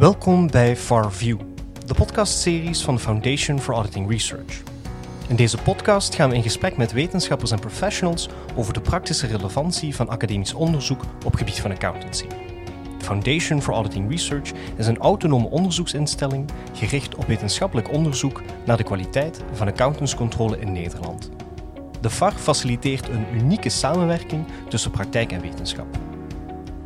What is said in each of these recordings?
Welkom bij FarView, de podcastseries van de Foundation for Auditing Research. In deze podcast gaan we in gesprek met wetenschappers en professionals over de praktische relevantie van academisch onderzoek op gebied van accountancy. De Foundation for Auditing Research is een autonome onderzoeksinstelling gericht op wetenschappelijk onderzoek naar de kwaliteit van accountantscontrole in Nederland. De FAR faciliteert een unieke samenwerking tussen praktijk en wetenschap.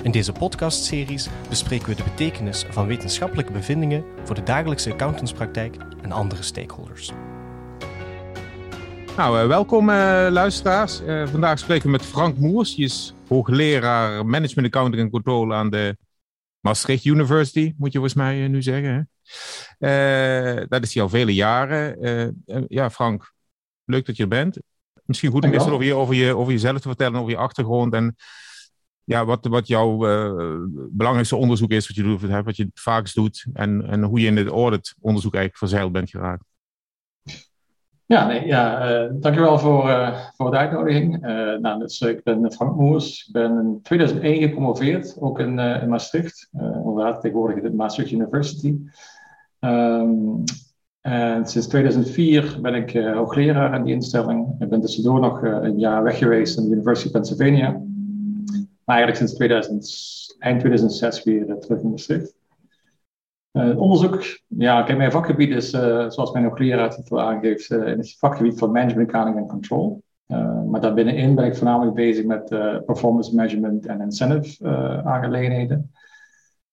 In deze podcastseries bespreken we de betekenis van wetenschappelijke bevindingen voor de dagelijkse accountantspraktijk en andere stakeholders. Nou, uh, welkom uh, luisteraars. Uh, vandaag spreken we met Frank Moers. Die is hoogleraar Management Accounting en Controle aan de Maastricht University, moet je volgens mij nu zeggen. dat is hij al vele jaren. ja, Frank, leuk dat je er bent. Misschien goed om eerst over, je, over, je, over jezelf te vertellen, over je achtergrond en ja, wat, wat jouw uh, belangrijkste onderzoek is, wat je, doet, wat je het vaakst doet en, en hoe je in het audit-onderzoek eigenlijk verzeild bent geraakt. Ja, nee, ja uh, dankjewel voor, uh, voor de uitnodiging. nou, dus, ik ben Frank Moers. Ik ben in 2001 gepromoveerd, ook in, in Maastricht. inderdaad, tegenwoordig in de Maastricht University. Um, en sinds 2004 ben ik hoogleraar aan die instelling. Ik ben tussendoor nog een jaar weg geweest aan de University of Pennsylvania. Maar eigenlijk sinds 2000, eind 2006 weer uh, terug in Maastricht. Uh, onderzoek, ja, mijn vakgebied is, uh, zoals mijn hoogleraartitel aangeeft, in het vakgebied van management, accounting en control. maar daarbinnenin ben ik voornamelijk bezig met performance management en incentive aangelegenheden.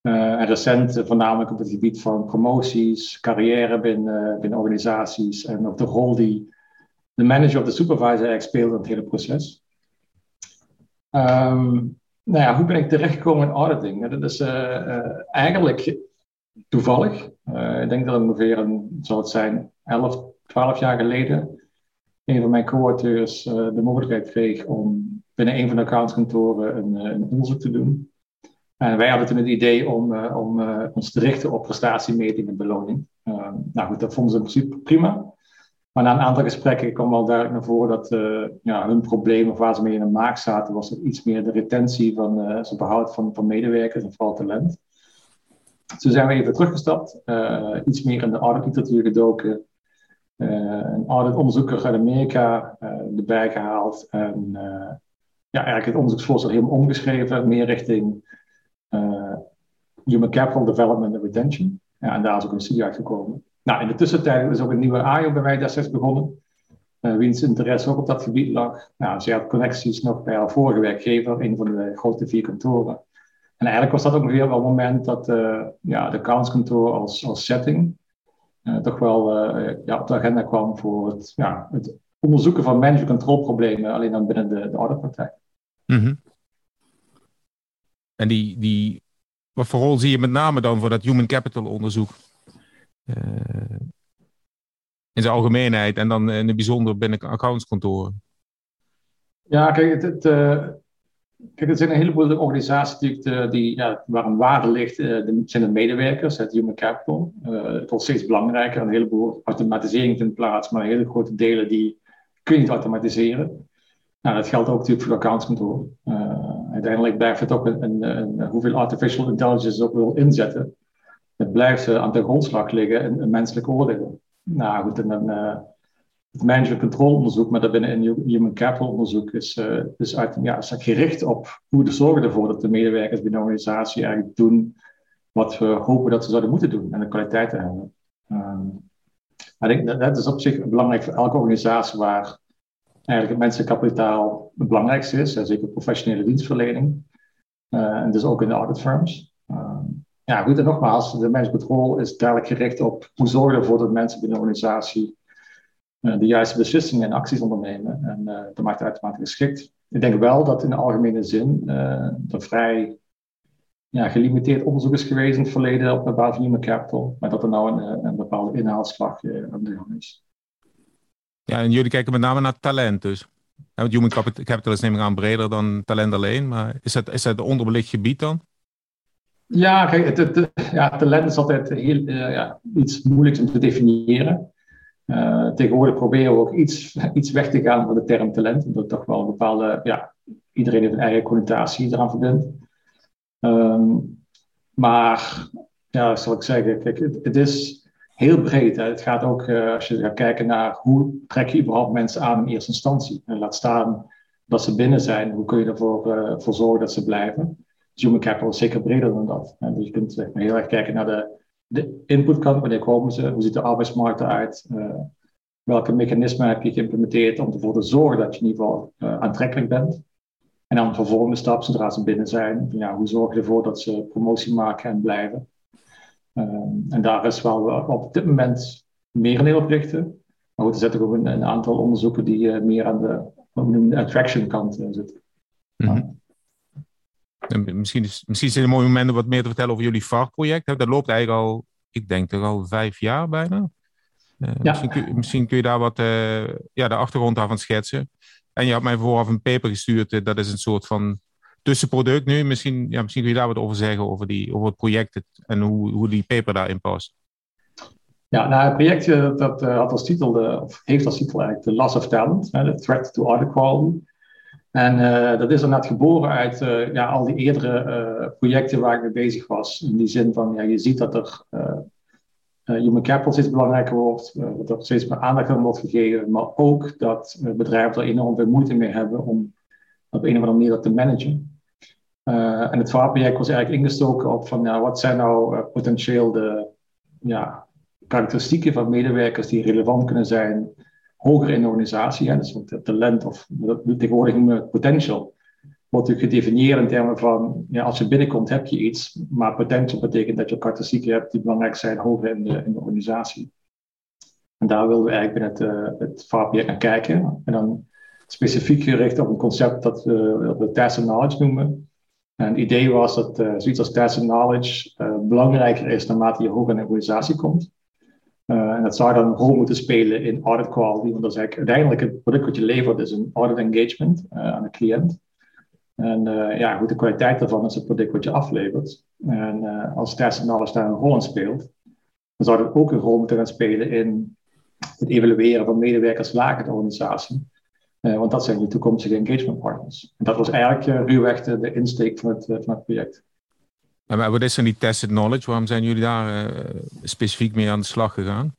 en recent voornamelijk op het gebied van promoties, carrière binnen, binnen organisaties en ook de rol die de manager of de supervisor eigenlijk speelt in het hele proces. Um, nou ja, hoe ben ik terechtgekomen in auditing? Dat is uh, eigenlijk toevallig. Uh, ik denk dat het ongeveer het zijn, 11, 12 jaar geleden een van mijn co-auteurs de mogelijkheid kreeg om binnen een van de accountskantoren een, een onderzoek te doen. En wij hadden toen het idee om, om ons te richten op prestatiemeting en beloning. nou goed, dat vonden ze in principe prima. Maar na een aantal gesprekken kwam wel duidelijk naar voren dat uh, ja, hun probleem of waar ze mee in de maak zaten, was iets meer de retentie van het behoud van, van medewerkers en vooral talent. Toen zijn we even teruggestapt, uh, iets meer in de auditliteratuur gedoken, een auditonderzoeker uit Amerika erbij gehaald en ja, eigenlijk het onderzoeksvoorstel helemaal omgeschreven, meer richting human capital development and retention. Ja, en daar is ook een studie uitgekomen. Nou, in de tussentijd is ook een nieuwe AIO bij mij destijds begonnen. Uh, wiens interesse ook op dat gebied lag. Nou, ze had connecties nog bij haar vorige werkgever, een van de grote vier kantoren. En eigenlijk was dat ook weer wel het moment dat uh, ja, de accountskantoor als, als setting uh, toch wel ja, op de agenda kwam voor het, ja, het onderzoeken van management controlproblemen, alleen dan binnen de, de auditpraktijk. Mm. En die, die, wat voor rol zie je met name dan voor dat human capital onderzoek? Eh, in zijn algemeenheid en dan in het bijzonder binnen accountskantoren? Ja, kijk, het, het uh, kijk, er zijn een heleboel organisaties die, die, ja, waar een waarde ligt, uh, zijn de medewerkers, het human capital. het wordt steeds belangrijker, een heleboel automatisering vindt plaats, maar hele grote delen die kun je niet automatiseren. Nou, dat geldt ook natuurlijk voor de accountskantoor. uiteindelijk blijft het ook een, een, hoeveel artificial intelligence ook wil inzetten het blijft uh, aan de grondslag liggen een, een menselijk oordeel. Nou goed, en dan, uh, het management control onderzoek, maar daarbinnen een human capital onderzoek, is, uh, uit, ja, is gericht op hoe we zorgen ervoor dat de medewerkers binnen de organisatie eigenlijk doen wat we hopen dat ze zouden moeten doen en de kwaliteit te hebben. Maar ik dat, is op zich belangrijk voor elke organisatie waar eigenlijk het menselijk kapitaal het belangrijkste is, zeker professionele dienstverlening. en dus ook in de audit firms. Ja, goed, en nogmaals, de management is duidelijk gericht op hoe zorgen ervoor dat mensen binnen de organisatie uh, de juiste beslissingen en acties ondernemen. En uh, dat maakt uitermate geschikt. Ik denk wel dat in de algemene zin uh, er vrij ja, gelimiteerd onderzoek is geweest in het verleden op de basis van human capital, maar dat er nou een, bepaalde inhaalslag aan de gang is. Ja, en jullie kijken met name naar talent dus. want human capital is neem ik aan breder dan talent alleen, maar is dat, is dat een onderbelicht gebied dan? Ja, kijk, het, ja, talent is altijd heel, uh, ja, iets moeilijks om te definiëren. Uh, tegenwoordig proberen we ook iets, iets weg te gaan van de term talent, omdat toch wel een bepaalde, ja, iedereen heeft een eigen connotatie eraan verbindt. Um, maar ja, zal ik zeggen, kijk, het, is heel breed. Het gaat ook, uh, als je gaat kijken naar hoe trek je überhaupt mensen aan in eerste instantie. En laat staan dat ze binnen zijn, hoe kun je ervoor voor zorgen dat ze blijven. Human capital is zeker breder dan dat. En dus je kunt zeg maar, heel erg kijken naar de, de inputkant, wanneer komen ze, hoe ziet de arbeidsmarkt eruit, uh, welke mechanismen heb je geïmplementeerd om ervoor te zorgen dat je in ieder geval aantrekkelijk bent. En dan de volgende stap, zodra ze binnen zijn, ja, hoe zorg je ervoor dat ze promotie maken en blijven. Ehm, en daar is wel op dit moment meer in op richten. Maar goed, er zitten ook een, een aantal onderzoeken die uh, meer aan de, de attraction kant zitten. Mm Misschien, is, misschien is het een mooi moment om wat meer te vertellen over jullie VAR-project. Dat loopt eigenlijk al, ik denk toch al vijf jaar bijna. Uh, ja. misschien, kun, misschien, kun, je daar wat ja, de achtergrond daarvan schetsen. En je had mij vooraf een paper gestuurd. dat is een soort van tussenproduct nu. Misschien, ja, misschien kun je daar wat over zeggen, over, die, over het project en hoe, hoe die paper daarin past. Ja, nou, het project dat, dat had als titel, de, of heeft als titel eigenlijk The Loss of Talent, The Threat to Art Quality. En uh, dat is inderdaad geboren uit uh, ja, al die eerdere projecten waar ik mee bezig was. In die zin van, ja, je ziet dat er human capital steeds belangrijker wordt, dat er steeds meer aandacht aan wordt gegeven, maar ook dat bedrijven er enorm veel moeite mee hebben om op een of andere manier dat te managen. En het VAR-project was eigenlijk ingestoken op van ja, wat zijn nou potentieel de ja, karakteristieken van medewerkers die relevant kunnen zijn hoger in de organisatie. Hè? Dus het talent of tegenwoordig noemen we het potential. Wordt natuurlijk gedefinieerd in termen van ja, als je binnenkomt heb je iets, maar potential betekent dat je karakteristieken hebt die belangrijk zijn hoger in de, in de organisatie. En daar wilden we eigenlijk binnen het, uh, het naar kijken. En dan specifiek gericht op een concept dat we, we tacit knowledge noemen. En het idee was dat uh, zoiets als tacit knowledge uh, belangrijker is naarmate je hoger in de organisatie komt. Uh, en dat zou dan een rol moeten spelen in audit quality, want dat is eigenlijk uiteindelijk het product wat je levert, is een audit engagement aan de cliënt. En ja, goed, de kwaliteit daarvan is het product wat je aflevert. En als tacit knowledge daar een rol in speelt, dan zou dat ook een rol moeten gaan spelen in het evalueren van medewerkers lager de organisatie. Want dat zijn je toekomstige engagement partners. En dat was eigenlijk ruwweg de, de, insteek van het, van het project. Maar wat is dan die tested knowledge? Waarom zijn jullie daar specifiek mee aan de slag gegaan?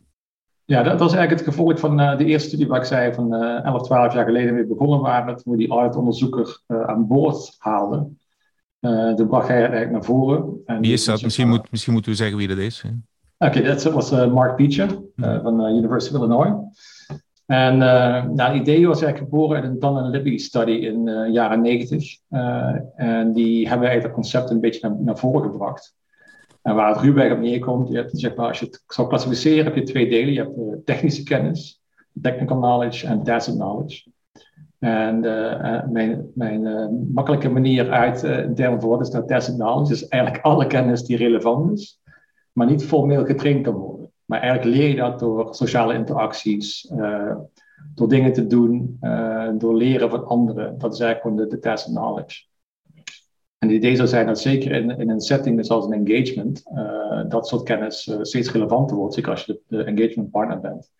Ja, dat, is eigenlijk het gevolg van de eerste studie waar ik zei van 11, 12 jaar geleden mee begonnen waren. Toen we die audit-onderzoeker aan boord haalden. toen bracht hij eigenlijk naar voren. En wie is dat? Misschien, moet, misschien moeten we zeggen wie dat is. Oké, dat was Mark Beecher van University of Illinois. En uh, het idee was eigenlijk geboren uit een Dan en Libby study in de uh, jaren 90. Uh, en die hebben eigenlijk het concept een beetje naar, voren gebracht. En waar het ruwweg op neerkomt, je hebt, zeg maar, als je het zou klassificeren, heb je twee delen. Je hebt uh, technische kennis, technical knowledge en tacit knowledge. En mijn, mijn makkelijke manier uit van wat is nou tacit knowledge, is eigenlijk alle kennis die relevant is, maar niet formeel getraind kan worden. Maar eigenlijk leer je dat door sociale interacties, uh, door dingen te doen, uh, door leren van anderen. Dat is eigenlijk gewoon de, de test knowledge. En het idee zou zijn dat zeker in, in een setting zoals een engagement, uh, dat soort kennis steeds relevanter wordt, zeker als je de, engagement partner bent.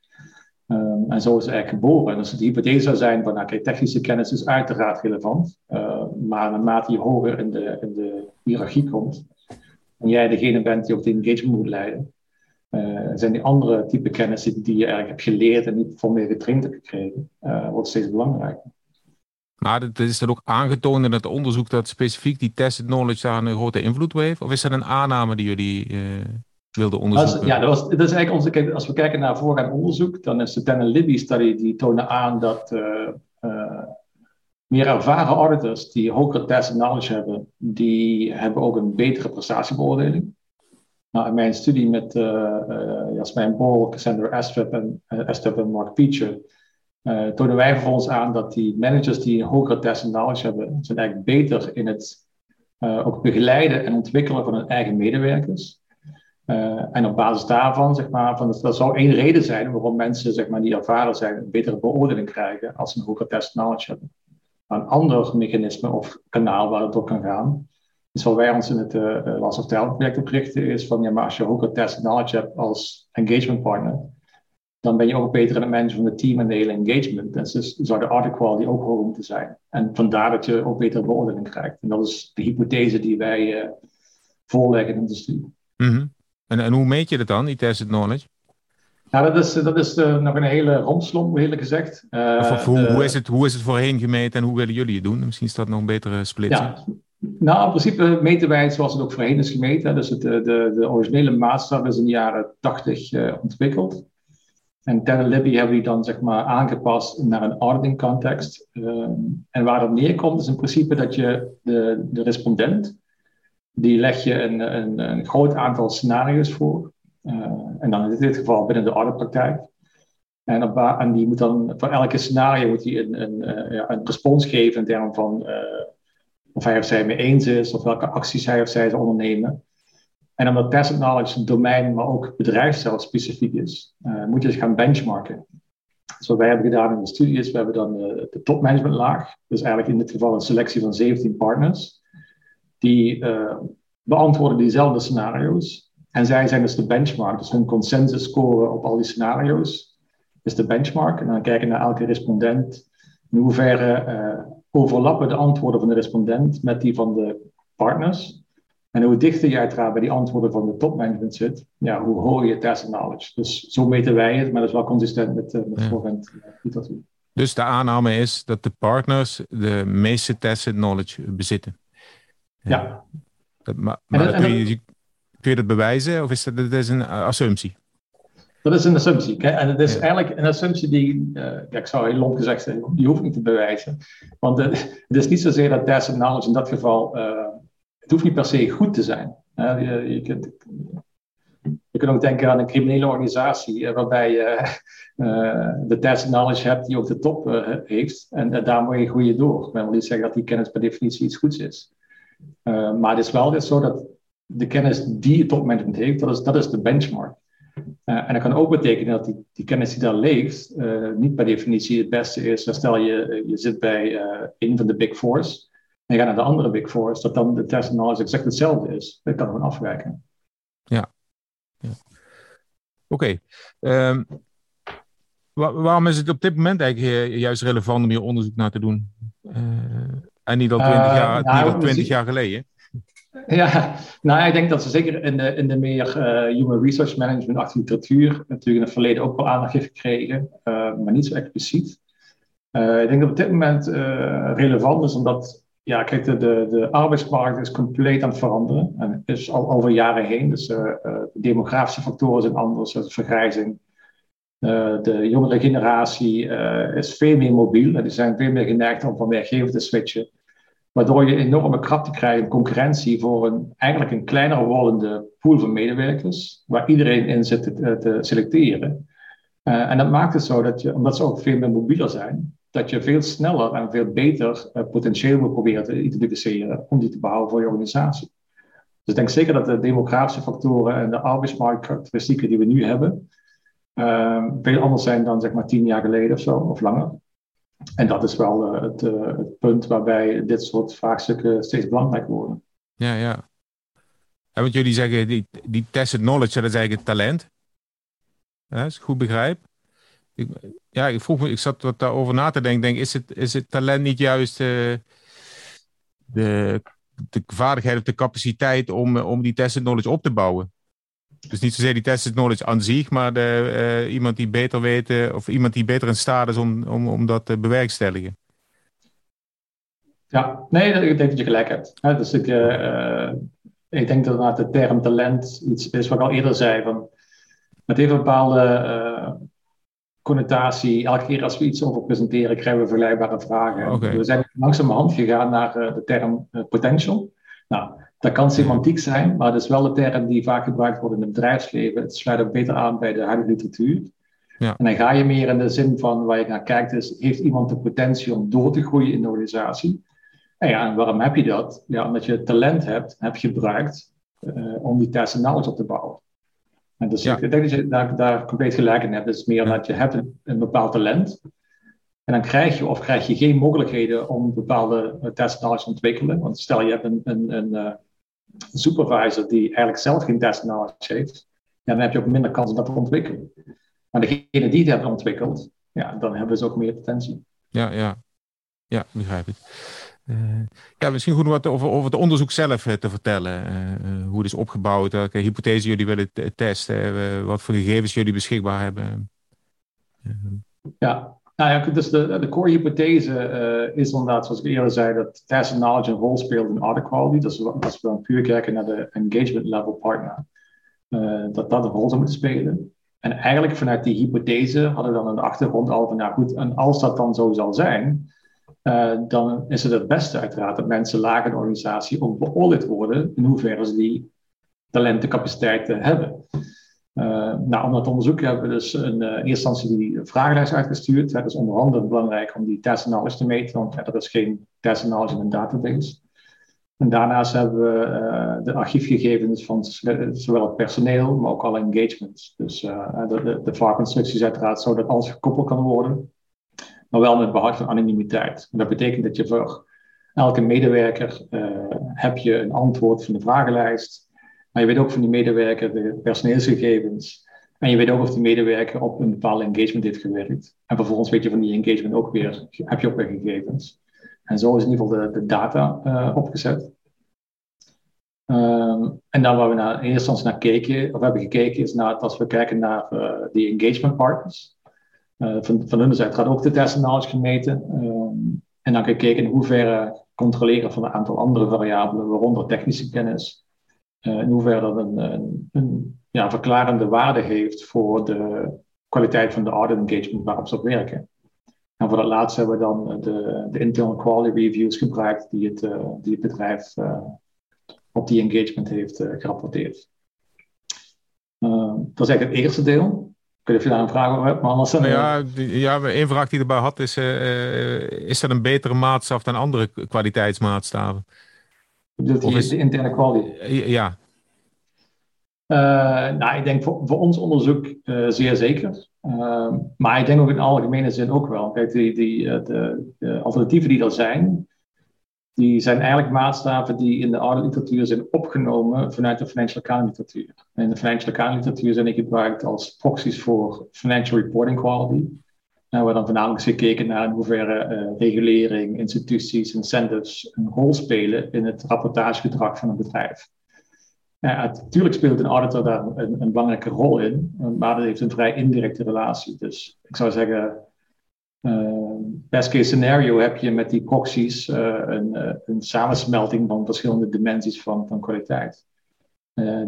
Um, en zo is het eigenlijk geboren. En dus de hypothese zou zijn van, nou, technische kennis is uiteraard relevant, maar naarmate je hoger in de, in de hiërarchie komt, en jij degene bent die ook de engagement moet leiden, uh, zijn die andere type kennis die je eigenlijk hebt geleerd en niet formeel getraind hebt gekregen, uh, wordt steeds belangrijker. Maar het is dat ook aangetoond in het onderzoek dat specifiek die tested knowledge daar een grote invloed heeft? Of is dat een aanname die jullie uh, wilden onderzoeken? ja, dat, was, dat is eigenlijk onze, als we kijken naar voorgaand onderzoek, dan is de Dan Libby study die toonde aan dat meer ervaren auditors die hogere tested knowledge hebben, die hebben ook een betere prestatiebeoordeling. Nou, in mijn studie met uh, uh, Jasmijn Bol, Cassandra Astrup en, en Mark Peacher, uh, tonen wij vervolgens aan dat die managers die een hogere test knowledge hebben, zijn eigenlijk beter in het ook begeleiden en ontwikkelen van hun eigen medewerkers. en op basis daarvan, zeg maar, van, dat zou één reden zijn waarom mensen zeg maar, die ervaren zijn, een betere beoordeling krijgen als ze een hogere test knowledge hebben. een ander mechanisme of kanaal waar het door kan gaan, dus wat wij ons in het uh, Last of Talent project op richten is van ja, maar als je ook een test knowledge hebt als engagement partner, dan ben je ook beter in het managen van het team en de hele engagement. En dus zou de audit quality ook hoger moeten zijn. En vandaar dat je ook betere beoordeling krijgt. En dat is de hypothese die wij uh, voorleggen in de studie. Mm En, en hoe meet je dat dan, die tacit knowledge? Nou, dat is, dat is nog een hele romslomp, eerlijk gezegd. of, hoe, hoe, is het, hoe is het voorheen gemeten en hoe willen jullie het doen? Misschien is dat nog een betere splitsing. Ja, nou, in principe meten wij het zoals het ook voorheen is gemeten. Dus het, de, de, de originele maatstaf is in de jaren 80 uh, ontwikkeld. En Ten Libby hebben die dan zeg maar aangepast naar een auditing context. Uh, en waar dat neerkomt is in principe dat je de, de respondent, die leg je een, een, een groot aantal scenario's voor. En dan in dit geval binnen de auditpraktijk. En, op, en die moet dan voor elke scenario moet hij een, een, uh, een respons geven in termen van of hij of zij mee eens is, of welke acties hij of zij zal ondernemen. En omdat tacit knowledge domein, maar ook bedrijf specifiek is, uh, moet je dus gaan benchmarken. Dus wat wij hebben gedaan in de studie is, we hebben dan de, de topmanagementlaag, dus eigenlijk in dit geval een selectie van 17 partners, die uh, beantwoorden diezelfde scenario's. En zij zijn dus de benchmark, dus hun consensus score op al die scenario's is de benchmark. En dan kijken naar elke respondent in hoeverre overlappen de antwoorden van de respondent met die van de partners. En hoe dichter je uiteraard bij die antwoorden van de topmanagement zit, ja, hoe hoger je tacit knowledge. Dus zo meten wij het, maar dat is wel consistent met, uh, met voorhand literatuur. Dus de aanname is dat de partners de meeste tacit knowledge bezitten. Ja. Dat, maar, maar dat, kun, je, kun je dat bewijzen of is dat, dat is een assumptie? Dat is een assumptie. En het is eigenlijk een assumptie die, uh, ja, ik zou heel lomp gezegd zijn, die hoeft niet te bewijzen. Want uh, het is niet zozeer dat tacit knowledge in dat geval, uh, het hoeft niet per se goed te zijn. Je, je, kunt, je kunt ook denken aan een criminele organisatie waarbij je de tacit knowledge hebt die ook de top heeft. En daar moet je groeien door. Ik wil niet zeggen dat die kennis per definitie iets goeds is. maar het is wel zo dat de kennis die het topmanagement heeft, dat is, dat is de benchmark. Uh, en dat kan ook betekenen dat die, die kennis die daar leeft, uh, niet per definitie het beste is. Stel je, eh, je zit bij uh, een van de Big Fours en je gaat naar de andere Big Fours, dat dan de test knowledge exact hetzelfde is. Dat kan gewoon afwijken. Ja. ja. Oké. Okay. Um, waar, waarom is het op dit moment eigenlijk juist relevant om hier onderzoek naar te doen? en niet al twintig jaar, nou, niet al 20 jaar geleden? Ja, nou ik denk dat ze zeker in de, in de meer uh, human research management literatuur natuurlijk in het verleden ook wel aandacht heeft gekregen, uh, maar niet zo expliciet. Uh, ik denk dat op dit moment relevant is omdat, ja, kijk, de, de, de arbeidsmarkt is compleet aan het veranderen en is al over jaren heen. Dus de demografische factoren zijn anders, zoals vergrijzing. de jongere generatie is veel meer mobiel, die zijn veel meer geneigd om van werkgever te switchen. Waardoor je enorme krapte krijgt in concurrentie voor een, eigenlijk een kleiner wordende pool van medewerkers, waar iedereen in zit te, te selecteren. Uh, en dat maakt het zo dat je, omdat ze ook veel meer mobieler zijn, dat je veel sneller en veel beter uh, potentieel moet proberen te identificeren om die te behouden voor je organisatie. Dus ik denk zeker dat de demografische factoren en de arbeidsmarktkarakteristieken die we nu hebben, veel anders zijn dan zeg maar tien jaar geleden of zo, of langer. En dat is wel uh, het, uh, het, punt waarbij dit soort vraagstukken steeds belangrijker worden. Ja, ja. En wat jullie zeggen, die, die tested knowledge, dat is eigenlijk het talent. Ja, als ik goed begrijp. Ik, ja, ik vroeg me, ik zat wat daarover na te denken. Denk, is, het, is het talent niet juist uh, de, de vaardigheid of de capaciteit om, om die tested knowledge op te bouwen? Dus niet zozeer die tested knowledge aan zich, maar de, uh, iemand die beter weet, uh, of iemand die beter in staat is om, om, om dat te bewerkstelligen. Ja, nee, ik denk dat je gelijk hebt. Ja, dus ik, uh, ik denk dat de term talent iets is wat ik al eerder zei. Van, het heeft een bepaalde connotatie. Elke keer als we iets over presenteren, krijgen we vergelijkbare vragen. Okay. We zijn langzamerhand gegaan naar de term potential. Nou, dat kan semantiek zijn, maar het is wel de term die vaak gebruikt wordt in het bedrijfsleven. Het sluit ook beter aan bij de huidige literatuur. Ja. En dan ga je meer in de zin van waar je naar kijkt, is heeft iemand de potentie om door te groeien in de organisatie? En ja, en waarom heb je dat? Ja, omdat je talent hebt, heb gebruikt uh, om die test knowledge op te bouwen. En dus ja. ik denk dat je daar, daar compleet gelijk in hebt. Het is meer ja. dat je hebt een, een bepaald talent. En dan krijg je of krijg je geen mogelijkheden om bepaalde test knowledge te ontwikkelen. Want stel je hebt een, een, een, uh, supervisor die eigenlijk zelf geen test knowledge heeft, ja, dan heb je ook minder kans om dat te ontwikkelen. Maar degene die het hebben ontwikkeld, ja, dan hebben ze ook meer potentie. Ja, ja. Ja, begrijp ik. ja, misschien goed wat over, over het onderzoek zelf te vertellen. hoe het is opgebouwd, welke hypothese jullie willen testen, wat voor gegevens jullie beschikbaar hebben. Ja, nou dus de, de core hypothese uh, is inderdaad, zoals ik eerder zei, dat tacit knowledge een rol speelt in audit quality. Dus als we dan puur kijken naar de engagement level partner, uh, dat dat een rol zou moeten spelen. En eigenlijk vanuit die hypothese hadden we dan in de achtergrond al van, nou goed, en als dat dan zo zal zijn, uh, dan is het het beste uiteraard dat mensen lager in de organisatie ook beoordeeld worden in hoeverre ze die talentencapaciteiten hebben. Uh, nou, om dat te onderzoeken hebben we dus een, uh, in eerste instantie die vragenlijst uitgestuurd. Het is onder andere belangrijk om die test knowledge te meten, want dat is geen test knowledge in een database. En daarnaast hebben we uh, de archiefgegevens van zowel het personeel, maar ook alle engagements. Dus de, de, de uiteraard zo dat alles gekoppeld kan worden, maar wel met behoud van anonimiteit. Dat betekent dat je voor elke medewerker heb je een antwoord van de vragenlijst maar je weet ook van die medewerker de personeelsgegevens. En je weet ook of die medewerker op een bepaalde engagement heeft gewerkt. En vervolgens weet je van die engagement ook weer, heb je ook gegevens. En zo is in ieder geval de, de data uh, opgezet. Um, en dan waar we naar, in eerste instantie naar keken, of hebben gekeken, is naar, als we kijken naar uh, die engagement partners. Uh, van, van hun is uiteraard ook de test knowledge gemeten. Um, en dan gekeken in hoeverre controleren van een aantal andere variabelen, waaronder technische kennis, in hoeverre dat een, een, een ja, verklarende waarde heeft voor de kwaliteit van de audit engagement waarop ze op werken. En voor dat laatste hebben we dan de, de internal quality reviews gebruikt die het, uh, die het bedrijf uh, op die engagement heeft gerapporteerd. dat is eigenlijk het eerste deel. Ik weet niet of je daar een vraag over hebt, maar anders... Nou ja, ja, één vraag die erbij had is, is dat een betere maatstaf dan andere kwaliteitsmaatstaven? Bedoelt is... de interne quality? Ja. Uh, nou, ik denk voor, ons onderzoek uh, zeer zeker. Uh, maar ik denk ook in algemene zin ook wel. Kijk, die, die, de, de, alternatieven die er zijn, die zijn eigenlijk maatstaven die in de oude literatuur zijn opgenomen vanuit de financial accounting literatuur. En de financial accounting literatuur zijn die gebruikt als proxies voor financial reporting quality. Nou, we dan voornamelijk gekeken naar in hoeverre regulering, instituties, incentives een rol spelen in het rapportagegedrag van een bedrijf. Ja, natuurlijk speelt een auditor daar een, een, belangrijke rol in, maar dat heeft een vrij indirecte relatie. Dus ik zou zeggen, uh, best case scenario heb je met die proxies uh, een, een, samensmelting van verschillende dimensies van, van kwaliteit.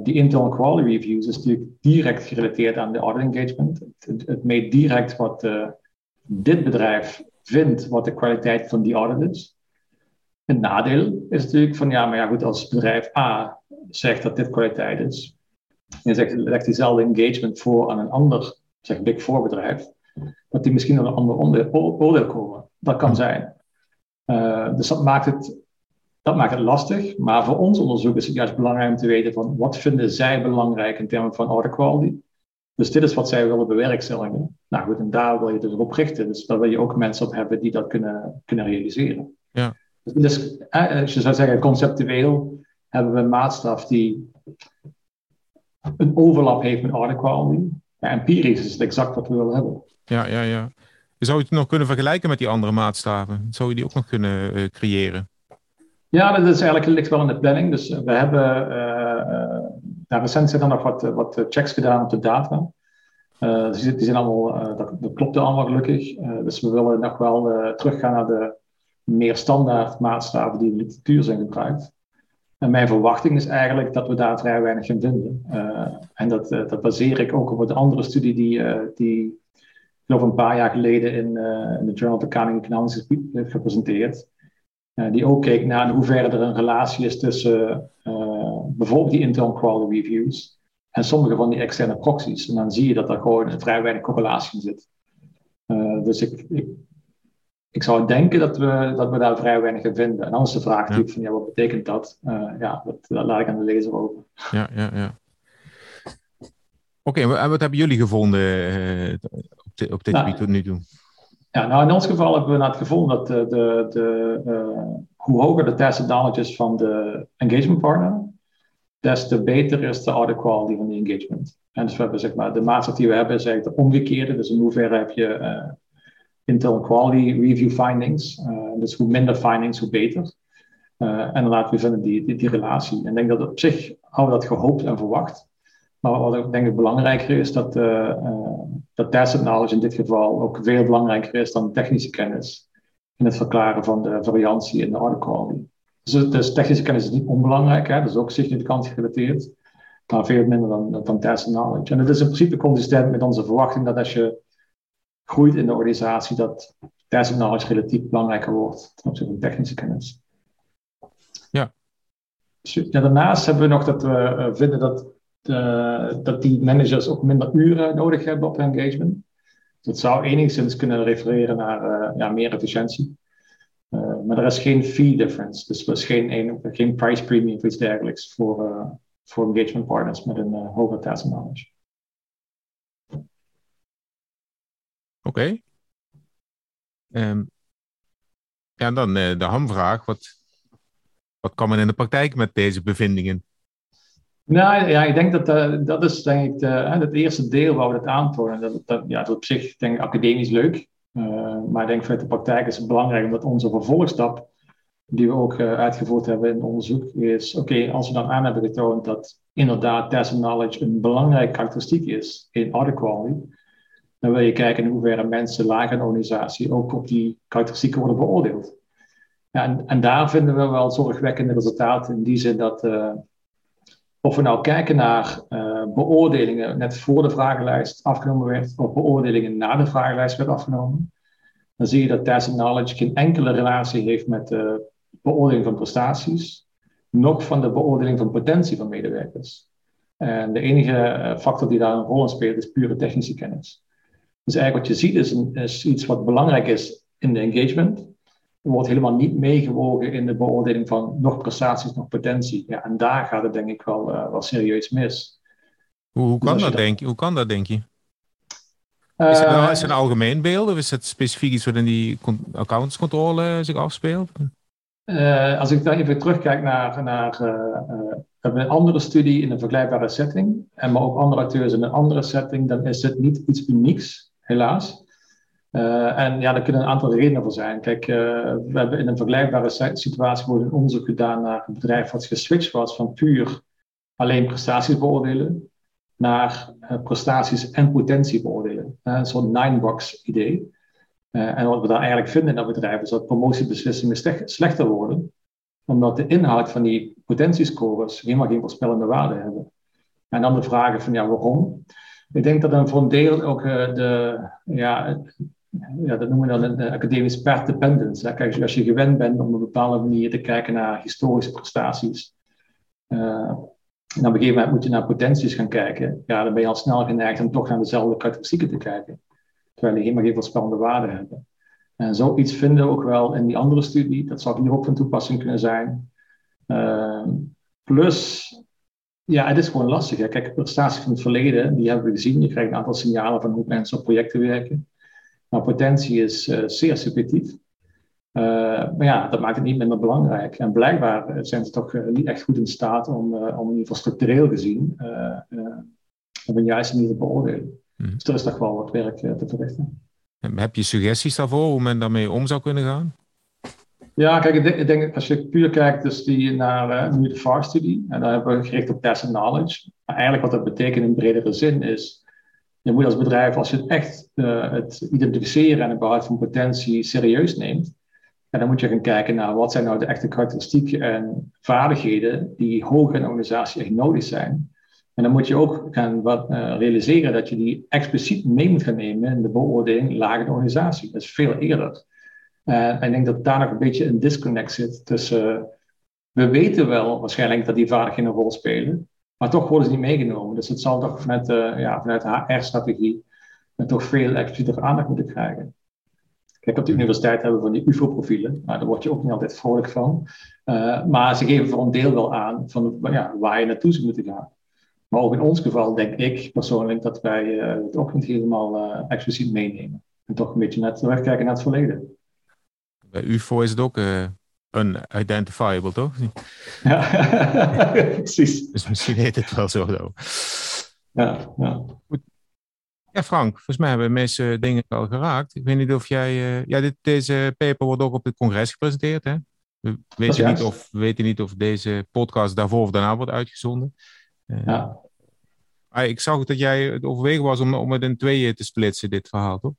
die internal quality reviews is natuurlijk direct gerelateerd aan de audit engagement. Het, het meet direct wat dit bedrijf vindt wat de kwaliteit van die audit is. Een nadeel is natuurlijk van, ja, maar ja goed, als bedrijf A zegt dat dit kwaliteit is, en zegt, legt diezelfde engagement voor aan een ander, zeg Big Four bedrijf, dat die misschien aan een ander oordeel komen. Dat kan zijn. Uh, dus dat maakt, het, dat maakt het lastig, maar voor ons onderzoek is het juist belangrijk om te weten van wat vinden zij belangrijk in termen van audit quality dus dit is wat zij willen bewerkstelligen. Nou goed, en daar wil je dus op richten. Dus daar wil je ook mensen op hebben die dat kunnen, kunnen realiseren. Ja. Dus als je zou zeggen, conceptueel hebben we een maatstaf die een overlap heeft met quality. Ja, empirisch is het exact wat we willen hebben. Ja, ja, ja. Zou je het nog kunnen vergelijken met die andere maatstaven? Zou je die ook nog kunnen uh, creëren? Ja, dat is eigenlijk ligt wel in de planning. Dus we hebben uh, nou, recent zijn er nog wat, wat checks gedaan op de data. Uh, die, zijn allemaal, dat, dat klopt allemaal gelukkig. Dus we willen nog wel teruggaan naar de meer standaard maatstaven die in de literatuur zijn gebruikt. En mijn verwachting is eigenlijk dat we daar vrij weinig gaan vinden. en dat, dat baseer ik ook op een andere studie die, die ik een paar jaar geleden in, in de Journal of Accounting Economics heeft gepresenteerd. die ook keek naar in hoeverre er een relatie is tussen bijvoorbeeld die internal quality reviews en sommige van die externe proxies. En dan zie je dat er gewoon vrij weinig correlatie in zit. Uh, dus ik, ik, zou denken dat we, dat we daar vrij weinig in vinden. En dan is de vraag natuurlijk van, ja, wat betekent dat? Uh, ja, dat, dat, laat ik aan de lezer over. Ja, ja, ja. Oké, okay, en wat hebben jullie gevonden uh, op, de, op dit nou, gebied tot nu toe? Ja, nou in ons geval hebben we het gevonden dat de, de, de hoe hoger de test advantages van de engagement partner, des te beter is de audit quality van de engagement. En dus we hebben zeg maar, de maatstaf die we hebben is eigenlijk de omgekeerde. Dus in hoeverre heb je internal quality review findings. dus hoe minder findings, hoe beter. en dan laten we vinden die, die, die relatie. En ik denk dat op zich hadden we dat gehoopt en verwacht. Maar wat ik denk ik belangrijker is, dat, dat tacit knowledge in dit geval ook veel belangrijker is dan technische kennis in het verklaren van de variantie in de order quality. Dus, dus, technische kennis is niet onbelangrijk, hè, dat is ook significant gerelateerd, maar veel minder dan, dan tacit knowledge. En het is in principe consistent met onze verwachting dat als je groeit in de organisatie, dat tacit knowledge relatief belangrijker wordt ten opzichte van technische kennis. Ja. daarnaast hebben we nog dat we eh, vinden dat, de, dat die managers ook minder uren nodig hebben op engagement. Dat zou enigszins kunnen refereren naar uh, ja, meer efficiëntie. Uh, maar er is geen fee difference. Dus er is geen, geen price premium of iets dergelijks voor, uh, voor engagement partners met een hoger task knowledge. Okay. Um, ja, dan de hamvraag. Wat, wat kan men in de praktijk met deze bevindingen? Nou ja, ik denk dat uh, dat is denk ik het eerste deel waar we het aantonen. Dat, dat, ja, dat op zich denk ik academisch leuk. Uh, maar ik denk vanuit de praktijk is het belangrijk omdat onze vervolgstap, die we ook uitgevoerd hebben in onderzoek, is oké, als we dan aan hebben getoond dat inderdaad test knowledge een belangrijke karakteristiek is in audit quality, dan wil je kijken in hoeverre mensen lager in de organisatie ook op die karakteristieken worden beoordeeld. En, en, daar vinden we wel zorgwekkende resultaten in die zin dat of we nou kijken naar uh, beoordelingen net voor de vragenlijst afgenomen werd, of beoordelingen na de vragenlijst werd afgenomen, dan zie je dat tacit knowledge geen enkele relatie heeft met de beoordeling van prestaties, nog van de beoordeling van potentie van medewerkers. En de enige eh, factor die daar een rol in speelt is pure technische kennis. Dus eigenlijk wat je ziet is, een, is iets wat belangrijk is in de engagement, wordt helemaal niet meegewogen in de beoordeling van nog prestaties, nog potentie. Ja, en daar gaat het denk ik wel, uh, wel serieus mis. Hoe, hoe, dus kan, dat, denk je? hoe kan dat, denk je? Is het, nou, is het een algemeen beeld of is het specifiek iets wat in die accountscontrole zich afspeelt? Uh, als ik dan even terugkijk naar, naar uh, een andere studie in een vergelijkbare setting, en maar ook andere acteurs in een andere setting, dan is het niet iets unieks, helaas. Uh, en ja, daar kunnen een aantal redenen voor zijn. Kijk, uh, we hebben in een vergelijkbare situatie een onderzoek gedaan naar een bedrijf wat geswitcht was van puur alleen prestaties beoordelen naar uh, prestaties en potentie beoordelen. een soort nine-box idee. en wat we daar eigenlijk vinden in dat bedrijf is dat promotiebeslissingen slechter worden, omdat de inhoud van die potentiescores helemaal geen voorspellende waarde hebben. En dan de vragen van ja, waarom? Ik denk dat dan voor een deel ook de, ja, ja, dat noemen we dan een academisch path dependence. Kijk, als je gewend bent om op een bepaalde manier te kijken naar historische prestaties, uh, en op een gegeven moment moet je naar potenties gaan kijken, ja, dan ben je al snel geneigd om toch naar dezelfde karakteristieken te kijken, terwijl die helemaal geen voorspellende waarde hebben. En zoiets vinden we ook wel in die andere studie, dat zou hier ook van toepassing kunnen zijn. Uh, plus, ja, het is gewoon lastig. Hè. Kijk, prestaties van het verleden, die hebben we gezien. Je krijgt een aantal signalen van hoe mensen op projecten werken. Maar potentie is uh, zeer subjectief. Uh, maar ja, dat maakt het niet minder belangrijk. En blijkbaar zijn ze toch uh, niet echt goed in staat om, om in ieder geval structureel gezien op een juiste manier te beoordelen. Mm. Dus er is toch wel wat werk te verrichten. Heb je suggesties daarvoor hoe men daarmee om zou kunnen gaan? Ja, kijk, ik denk, ik als je puur kijkt dus die naar nu de VAR-studie, en daar hebben we gericht op test knowledge. Maar eigenlijk wat dat betekent in bredere zin is, je moet als bedrijf, als je het echt uh, het identificeren en het behoud van potentie serieus neemt, en dan moet je gaan kijken naar wat zijn nou de echte karakteristieken en vaardigheden die hoger in de organisatie echt nodig zijn. En dan moet je ook gaan wat, uh, realiseren dat je die expliciet mee moet gaan nemen in de beoordeling lager in de organisatie. Dat is veel eerder. Uh, en ik denk dat daar nog een beetje een disconnect zit tussen. we weten wel waarschijnlijk dat die vaardigheden een rol spelen. Maar toch worden ze niet meegenomen. Dus het zal toch vanuit, uh, ja, vanuit HR-strategie toch veel explicieter aandacht moeten krijgen. Kijk, op de universiteit hebben we van die UFO-profielen. Nou, daar word je ook niet altijd vrolijk van. Maar ze geven voor een deel wel aan van ja, waar je naartoe zou moeten gaan. Maar ook in ons geval denk ik persoonlijk dat wij het ook niet helemaal expliciet meenemen. En toch een beetje net terugkijken naar het verleden. Bij UFO is het ook unidentifiable, toch? Ja, precies. Dus misschien heet het wel zo. Ja, ja. Goed. Ja, Frank, volgens mij hebben mensen dingen al geraakt. Ik weet niet of jij. Uh, ja, dit, deze paper wordt ook op het congres gepresenteerd. Hè? We weten niet, of, we weten niet of deze podcast daarvoor of daarna wordt uitgezonden. Uh, ja. ik zag dat jij het overwegen was om, om het in tweeën te splitsen, dit verhaal, toch?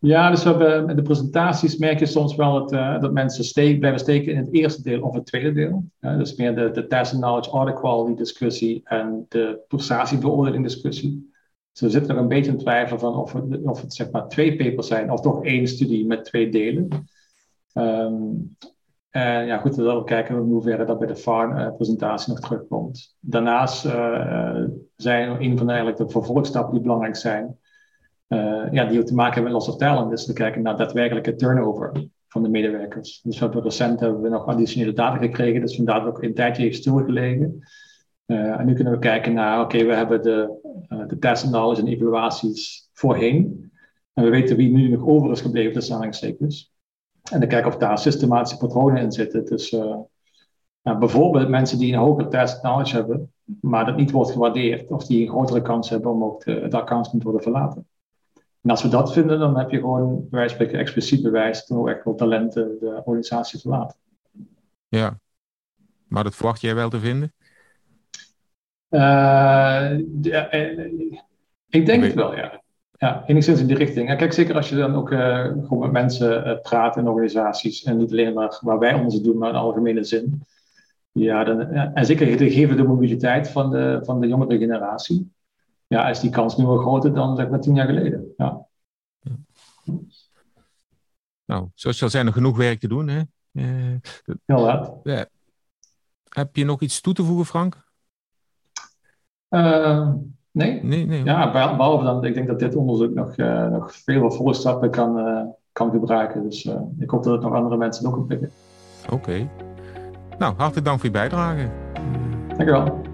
Ja, dus we hebben, met de presentaties merk je soms wel dat, uh, dat mensen steek, blijven steken in het eerste deel of het tweede deel. Dus meer de, de test knowledge audit quality discussie en de prestatiebeoordeling discussie. Dus we zitten nog een beetje in twijfel van of het, of het zeg maar twee papers zijn of toch één studie met twee delen. Um, en ja, goed, we zullen kijken in hoeverre dat bij de FAR-presentatie nog terugkomt. Daarnaast uh, zijn een van de, eigenlijk de vervolgstappen die belangrijk zijn, ja, die te maken hebben met loss of talent. Dus we kijken naar daadwerkelijke turnover van de medewerkers. Dus we hebben recent hebben we nog additionele data gekregen, dus vandaar ook een tijdje heeft stilgelegen. Uh, en nu kunnen we kijken naar, oké, we hebben de, uh, de test knowledge en evaluaties voorheen. En we weten wie nu nog over is gebleven, de aanhalingstekens. En dan kijken of daar systematische patronen in zitten. Dus nou, bijvoorbeeld mensen die een hogere test knowledge hebben, maar dat niet wordt gewaardeerd, of die een grotere kans hebben om ook de, het account te worden verlaten. En als we dat vinden, dan heb je gewoon bij wijze van spreken expliciet bewijs dat ook echt wel talenten de organisatie verlaten. Ja, maar dat verwacht jij wel te vinden? Uh, ik denk het wel, ja. Ja, enigszins in die richting. Ja, kijk, zeker als je dan ook uh, gewoon met mensen uh, praat in organisaties en niet alleen maar waar wij onderzoek doen, maar in algemene zin. Ja, dan, en zeker gegeven de mobiliteit van de, van de jongere generatie, ja, is die kans nu wel groter dan zeg maar tien jaar geleden. Ja. Nou, zoals je al zei, nog genoeg werk te doen. Hè? Uh, Heel uh, heb je nog iets toe te voegen, Frank? Uh, nee. nee, nee. Ja, behalve dan, ik denk dat dit onderzoek nog, uh, nog veel vervolgstappen kan, uh, kan gebruiken. Dus ik hoop dat het nog andere mensen ook oppikken. Oké. Okay. Nou, hartelijk dank voor je bijdrage. Dankjewel.